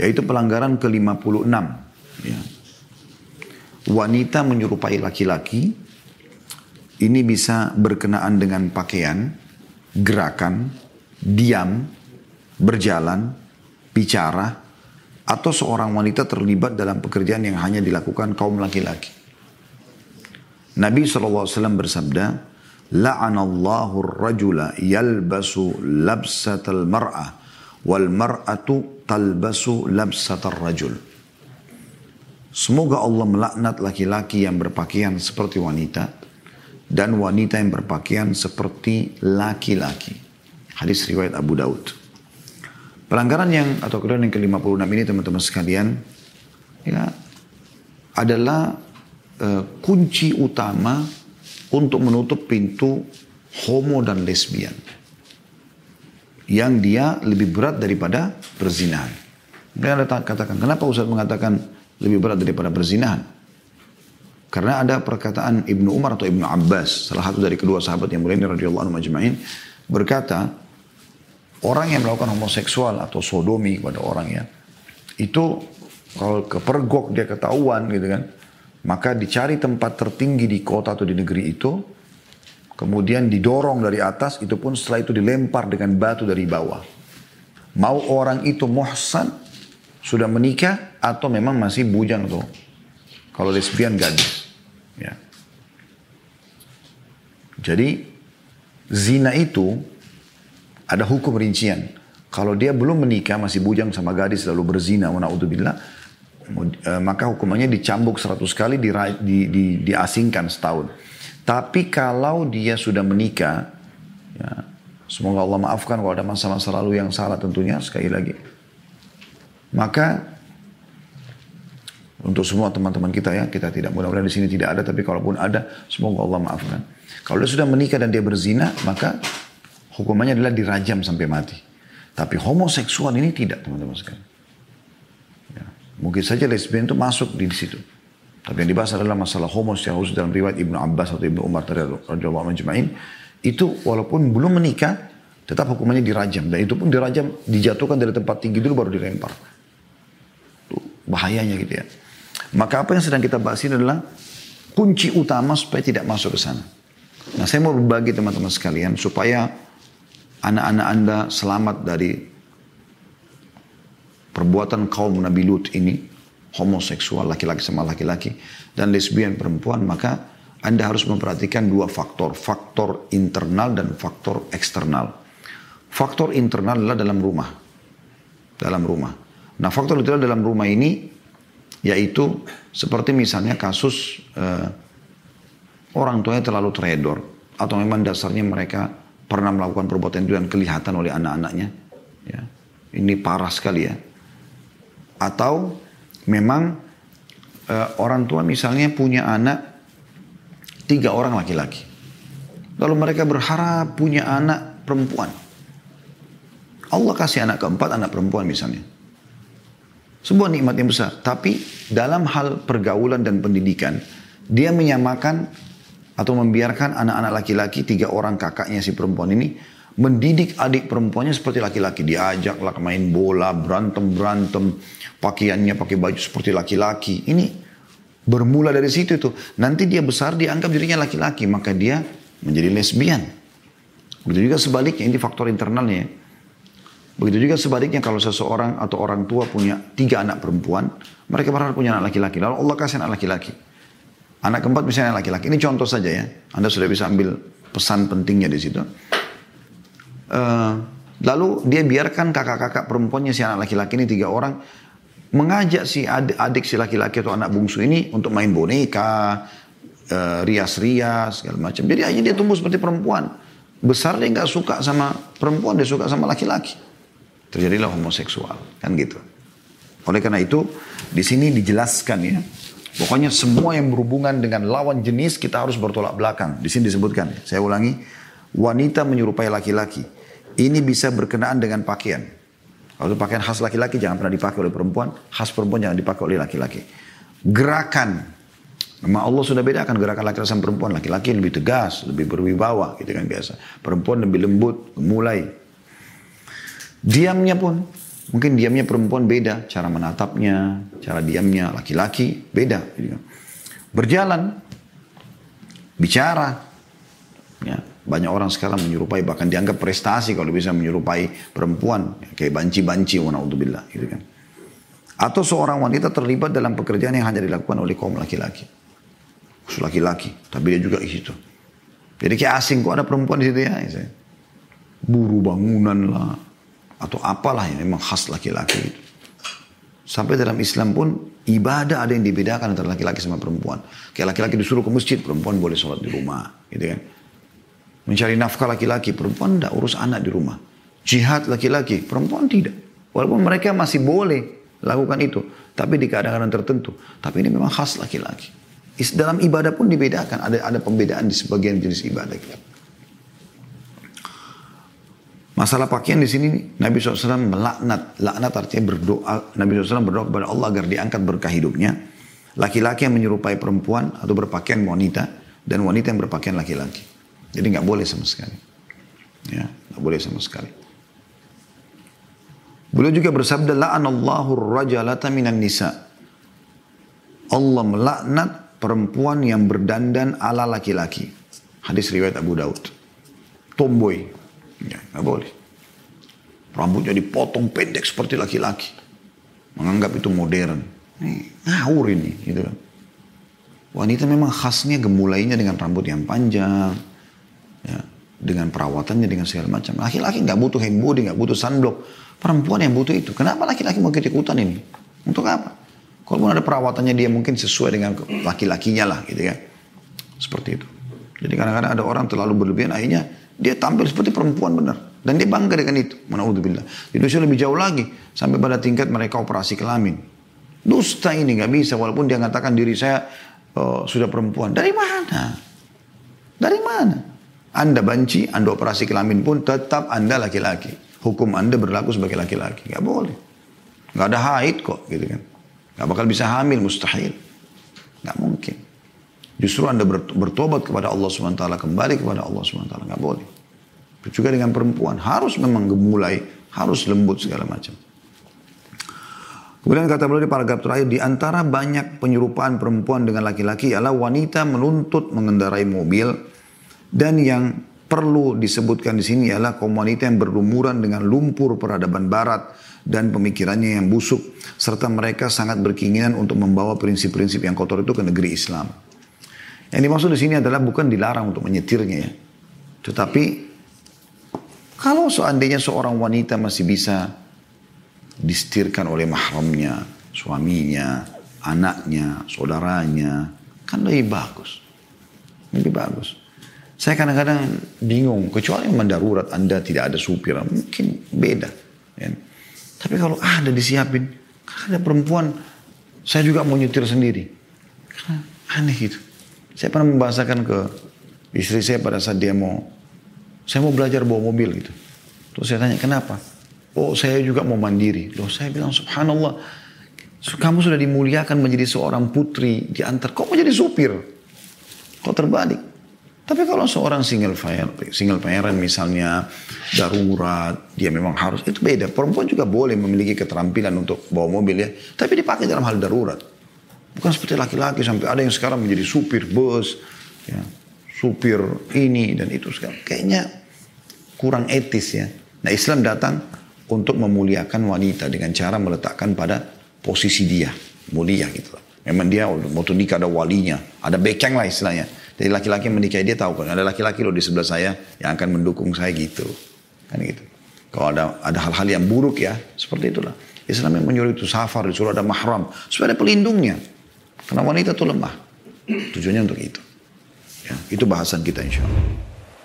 Yaitu pelanggaran ke-56. Ya. Wanita menyerupai laki-laki. Ini bisa berkenaan dengan pakaian, gerakan, diam, berjalan, bicara, atau seorang wanita terlibat dalam pekerjaan yang hanya dilakukan kaum laki-laki. Nabi SAW bersabda, La'anallahu rajula yalbasu labsatal mar'ah wal mar'atu talbasu labsatal rajul. Semoga Allah melaknat laki-laki yang berpakaian seperti wanita dan wanita yang berpakaian seperti laki-laki. Hadis riwayat Abu Daud. Pelanggaran yang atau kemudian yang ke-56 ini teman-teman sekalian ya adalah uh, kunci utama untuk menutup pintu homo dan lesbian. Yang dia lebih berat daripada perzinahan. Mereka katakan, kenapa Ustaz mengatakan lebih berat daripada perzinahan? Karena ada perkataan Ibnu Umar atau Ibnu Abbas, salah satu dari kedua sahabat yang mulia ini radhiyallahu anhu majma'in, berkata, orang yang melakukan homoseksual atau sodomi kepada orang ya, itu kalau kepergok dia ketahuan gitu kan, maka dicari tempat tertinggi di kota atau di negeri itu, kemudian didorong dari atas, itu pun setelah itu dilempar dengan batu dari bawah. Mau orang itu muhsan, sudah menikah, atau memang masih bujang tuh. Kalau lesbian gadis. Ya. Jadi zina itu ada hukum rincian. Kalau dia belum menikah masih bujang sama gadis lalu berzina, naudzubillah, eh, maka hukumannya dicambuk 100 kali di, di, di, diasingkan setahun. Tapi kalau dia sudah menikah, ya, semoga Allah maafkan kalau ada masa-masa lalu yang salah tentunya sekali lagi. Maka untuk semua teman-teman kita ya, kita tidak mudah-mudahan di sini tidak ada, tapi kalaupun ada, semoga Allah maafkan. Kalau dia sudah menikah dan dia berzina, maka hukumannya adalah dirajam sampai mati. Tapi homoseksual ini tidak teman-teman sekalian. Ya. Mungkin saja lesbian itu masuk di situ. Tapi yang dibahas adalah masalah homo secara khusus dalam riwayat Ibnu Abbas atau Ibnu Umar radhiyallahu anhu itu walaupun belum menikah tetap hukumannya dirajam dan itu pun dirajam dijatuhkan dari tempat tinggi dulu baru dilempar. Tuh, bahayanya gitu ya. Maka apa yang sedang kita bahas ini adalah kunci utama supaya tidak masuk ke sana. Nah saya mau berbagi teman-teman sekalian supaya anak-anak anda selamat dari perbuatan kaum Nabi Lut ini, homoseksual laki-laki sama laki-laki, dan lesbian perempuan, maka anda harus memperhatikan dua faktor, faktor internal dan faktor eksternal. Faktor internal adalah dalam rumah. Dalam rumah. Nah faktor internal dalam rumah ini yaitu seperti misalnya kasus uh, orang tuanya terlalu trader atau memang dasarnya mereka pernah melakukan perbuatan itu dan kelihatan oleh anak-anaknya. Ya. Ini parah sekali ya. Atau memang uh, orang tua misalnya punya anak tiga orang laki-laki. Lalu mereka berharap punya anak perempuan. Allah kasih anak keempat, anak perempuan misalnya. Sebuah nikmat yang besar. Tapi dalam hal pergaulan dan pendidikan, dia menyamakan atau membiarkan anak-anak laki-laki, tiga orang kakaknya si perempuan ini, mendidik adik perempuannya seperti laki-laki. Diajaklah main bola, berantem-berantem, pakaiannya pakai baju seperti laki-laki. Ini bermula dari situ itu. Nanti dia besar, dia anggap dirinya laki-laki, maka dia menjadi lesbian. Begitu juga sebaliknya, ini faktor internalnya. Begitu juga sebaliknya kalau seseorang atau orang tua punya tiga anak perempuan, mereka berharap punya anak laki-laki. Lalu Allah kasih anak laki-laki. Anak keempat misalnya laki-laki. Ini contoh saja ya. Anda sudah bisa ambil pesan pentingnya di situ. Uh, lalu dia biarkan kakak-kakak perempuannya si anak laki-laki ini tiga orang mengajak si adik, adik si laki-laki atau anak bungsu ini untuk main boneka, uh, rias-rias segala macam. Jadi akhirnya dia tumbuh seperti perempuan. Besar dia nggak suka sama perempuan, dia suka sama laki-laki terjadilah homoseksual kan gitu. Oleh karena itu di sini dijelaskan ya, pokoknya semua yang berhubungan dengan lawan jenis kita harus bertolak belakang. Di sini disebutkan, saya ulangi, wanita menyerupai laki-laki. Ini bisa berkenaan dengan pakaian. Kalau pakaian khas laki-laki jangan pernah dipakai oleh perempuan, khas perempuan jangan dipakai oleh laki-laki. Gerakan, Memang Allah sudah bedakan gerakan laki-laki sama perempuan. Laki-laki lebih tegas, lebih berwibawa gitu kan biasa. Perempuan lebih lembut, mulai Diamnya pun Mungkin diamnya perempuan beda, cara menatapnya, cara diamnya laki-laki beda. Gitu. Berjalan, bicara. Ya, banyak orang sekarang menyerupai, bahkan dianggap prestasi kalau bisa menyerupai perempuan. Ya, kayak banci-banci, billah, gitu kan. Atau seorang wanita terlibat dalam pekerjaan yang hanya dilakukan oleh kaum laki-laki. Laki-laki, tapi dia juga di situ. Jadi kayak asing kok ada perempuan di situ ya. ya Buru bangunan lah, atau apalah yang memang khas laki-laki itu. Sampai dalam Islam pun ibadah ada yang dibedakan antara laki-laki sama perempuan. Kayak laki-laki disuruh ke masjid, perempuan boleh sholat di rumah, gitu kan. Mencari nafkah laki-laki, perempuan tidak urus anak di rumah. Jihad laki-laki, perempuan tidak. Walaupun mereka masih boleh lakukan itu, tapi di keadaan tertentu. Tapi ini memang khas laki-laki. Dalam ibadah pun dibedakan, ada ada pembedaan di sebagian jenis ibadah kita. Masalah pakaian di sini Nabi SAW melaknat. Laknat artinya berdoa. Nabi SAW berdoa kepada Allah agar diangkat berkah hidupnya. Laki-laki yang menyerupai perempuan atau berpakaian wanita. Dan wanita yang berpakaian laki-laki. Jadi nggak boleh sama sekali. Ya, nggak boleh sama sekali. Beliau juga bersabda, La'anallahu rajalata minan nisa. Allah melaknat perempuan yang berdandan ala laki-laki. Hadis riwayat Abu Daud. Tomboy. Ya, nggak boleh. Rambutnya dipotong pendek seperti laki-laki. Menganggap itu modern. Ini ngawur ini, gitu kan. Wanita memang khasnya gemulainya dengan rambut yang panjang, dengan perawatannya, dengan segala macam. Laki-laki nggak butuh hand body, nggak butuh sunblock. Perempuan yang butuh itu. Kenapa laki-laki mau ikut-ikutan ini? Untuk apa? Kalaupun ada perawatannya dia mungkin sesuai dengan laki-lakinya lah gitu ya. Seperti itu. Jadi kadang-kadang ada orang terlalu berlebihan akhirnya dia tampil seperti perempuan benar. Dan dia bangga dengan itu. Manaudzubillah. Di Indonesia lebih jauh lagi. Sampai pada tingkat mereka operasi kelamin. Dusta ini nggak bisa. Walaupun dia mengatakan diri saya uh, sudah perempuan. Dari mana? Dari mana? Anda banci, Anda operasi kelamin pun tetap Anda laki-laki. Hukum Anda berlaku sebagai laki-laki. Gak boleh. Gak ada haid kok gitu kan. Gak bakal bisa hamil, mustahil. Gak mungkin. Justru Anda bertobat kepada Allah SWT, kembali kepada Allah SWT. Nggak boleh. Juga dengan perempuan. Harus memang gemulai, harus lembut segala macam. Kemudian kata beliau di paragraf terakhir, di antara banyak penyerupaan perempuan dengan laki-laki ialah wanita menuntut mengendarai mobil dan yang perlu disebutkan di sini ialah kaum wanita yang berlumuran dengan lumpur peradaban barat dan pemikirannya yang busuk serta mereka sangat berkeinginan untuk membawa prinsip-prinsip yang kotor itu ke negeri Islam. Yang dimaksud di sini adalah bukan dilarang untuk menyetirnya ya. Tetapi kalau seandainya seorang wanita masih bisa disetirkan oleh mahramnya, suaminya, anaknya, saudaranya, kan lebih bagus. Lebih bagus. Saya kadang-kadang bingung, kecuali memang darurat Anda tidak ada supir, mungkin beda. Ya. Tapi kalau ada disiapin, ada perempuan, saya juga mau nyetir sendiri. Karena aneh gitu. Saya pernah membahasakan ke istri saya pada saat dia mau, saya mau belajar bawa mobil gitu. Terus saya tanya, kenapa? Oh saya juga mau mandiri. Loh saya bilang, subhanallah, kamu sudah dimuliakan menjadi seorang putri diantar. Kok menjadi supir? Kok terbalik? Tapi kalau seorang single fire, single parent misalnya darurat, dia memang harus itu beda. Perempuan juga boleh memiliki keterampilan untuk bawa mobil ya, tapi dipakai dalam hal darurat. Bukan seperti laki-laki sampai ada yang sekarang menjadi supir bus, ya, supir ini dan itu sekarang. Kayaknya kurang etis ya. Nah Islam datang untuk memuliakan wanita dengan cara meletakkan pada posisi dia. Mulia gitu. Memang dia waktu nikah ada walinya, ada bekeng lah istilahnya. Jadi laki-laki menikahi dia tahu kan ada laki-laki loh di sebelah saya yang akan mendukung saya gitu. Kan gitu. Kalau ada ada hal-hal yang buruk ya, seperti itulah. Islam yang menyuruh itu safar, disuruh ada mahram, supaya ada pelindungnya. Karena wanita itu lemah. Tujuannya untuk itu. Ya, itu bahasan kita insya Allah.